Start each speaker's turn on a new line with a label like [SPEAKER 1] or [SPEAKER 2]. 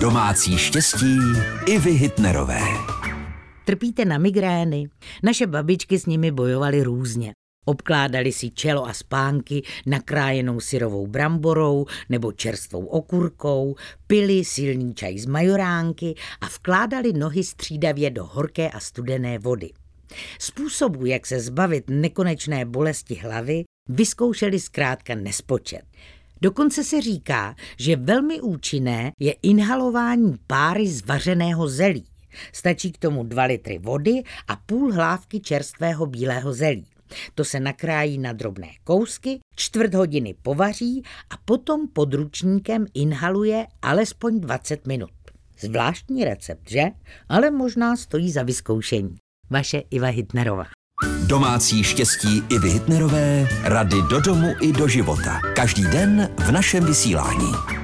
[SPEAKER 1] Domácí štěstí i vy Hitnerové.
[SPEAKER 2] Trpíte na migrény? Naše babičky s nimi bojovaly různě. Obkládali si čelo a spánky nakrájenou syrovou bramborou nebo čerstvou okurkou, pili silný čaj z majoránky a vkládali nohy střídavě do horké a studené vody. Způsobů, jak se zbavit nekonečné bolesti hlavy, vyzkoušeli zkrátka nespočet. Dokonce se říká, že velmi účinné je inhalování páry z vařeného zelí. Stačí k tomu 2 litry vody a půl hlávky čerstvého bílého zelí. To se nakrájí na drobné kousky, čtvrt hodiny povaří a potom pod ručníkem inhaluje alespoň 20 minut. Zvláštní recept, že? Ale možná stojí za vyzkoušení. Vaše Iva Hitnerová.
[SPEAKER 1] Domácí štěstí i Hitnerové, rady do domu i do života. Každý den v našem vysílání.